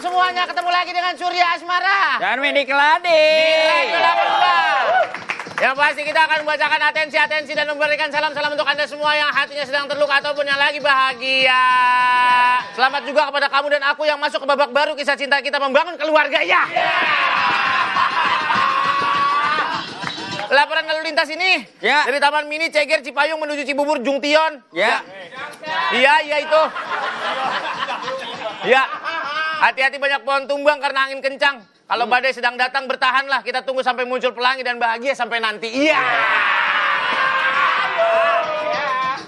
semuanya, ketemu lagi dengan Surya Asmara. Dan Windy Keladi. Di Radio 82. Yang pasti kita akan membacakan atensi-atensi dan memberikan salam-salam untuk Anda semua yang hatinya sedang terluka ataupun yang lagi bahagia. Selamat juga kepada kamu dan aku yang masuk ke babak baru kisah cinta kita membangun keluarga ya. Laporan lalu lintas ini Ya. dari Taman Mini Ceger Cipayung menuju Cibubur Jungtion. Ya. Iya, iya itu. Ya. Hati-hati banyak pohon tumbang karena angin kencang. Kalau badai sedang datang bertahanlah. Kita tunggu sampai muncul pelangi dan bahagia sampai nanti. Iya.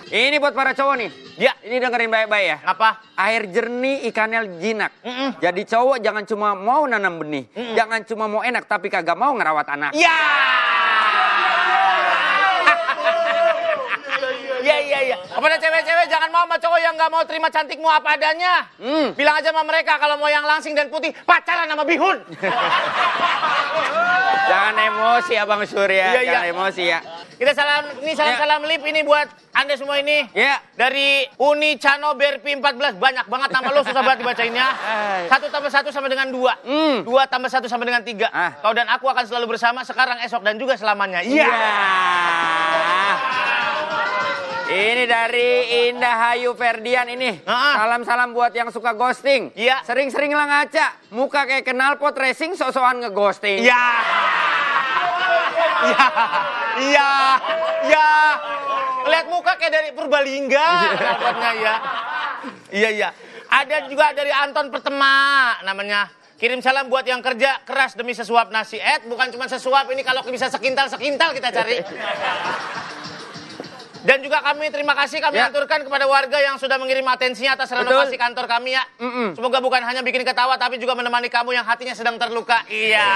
Ini buat para cowok nih. Ya. Ini dengerin baik-baik ya. Apa? Air jernih ikannya jinak. Mm-mm. Jadi cowok jangan cuma mau nanam benih. Jangan cuma mau enak tapi kagak mau ngerawat anak. Ya. Iya, iya, iya. Kepada cewek-cewek jangan mau sama cowok yang nggak mau terima cantikmu apa adanya. Hmm. Bilang aja sama mereka kalau mau yang langsing dan putih pacaran sama bihun. Jangan emosi Abang Surya. Iya, iya. Jangan emosi ya. Kita salam ini salam-salam lip ini buat Anda semua ini. Ya. Dari Uni Cano Berpi 14 banyak banget nama lo susah banget dibacainnya. Satu tambah satu sama dengan dua. Hmm. Dua tambah satu sama dengan tiga. Ah. Kau dan aku akan selalu bersama sekarang, esok dan juga selamanya. Iya. Iya. Ini dari Indah Hayu Ferdian ini. Salam-salam buat yang suka ghosting. Iya. Sering-sering lah ngaca. Muka kayak kenal pot racing sok-sokan ngeghosting. Iya. Iya. Iya. Iya. Lihat muka kayak dari Purbalingga. Dapatnya ya. Iya, iya. Ada juga dari Anton Pertema namanya. Kirim salam buat yang kerja keras demi sesuap nasi. Eh, bukan cuma sesuap ini kalau bisa sekintal sekintal kita cari. Dan juga kami terima kasih kami Ya. aturkan kepada warga yang sudah mengirim atensinya atas renovasi Betul. kantor kami ya. Mm-mm. Semoga bukan hanya bikin ketawa tapi juga menemani kamu yang hatinya sedang terluka. Iya.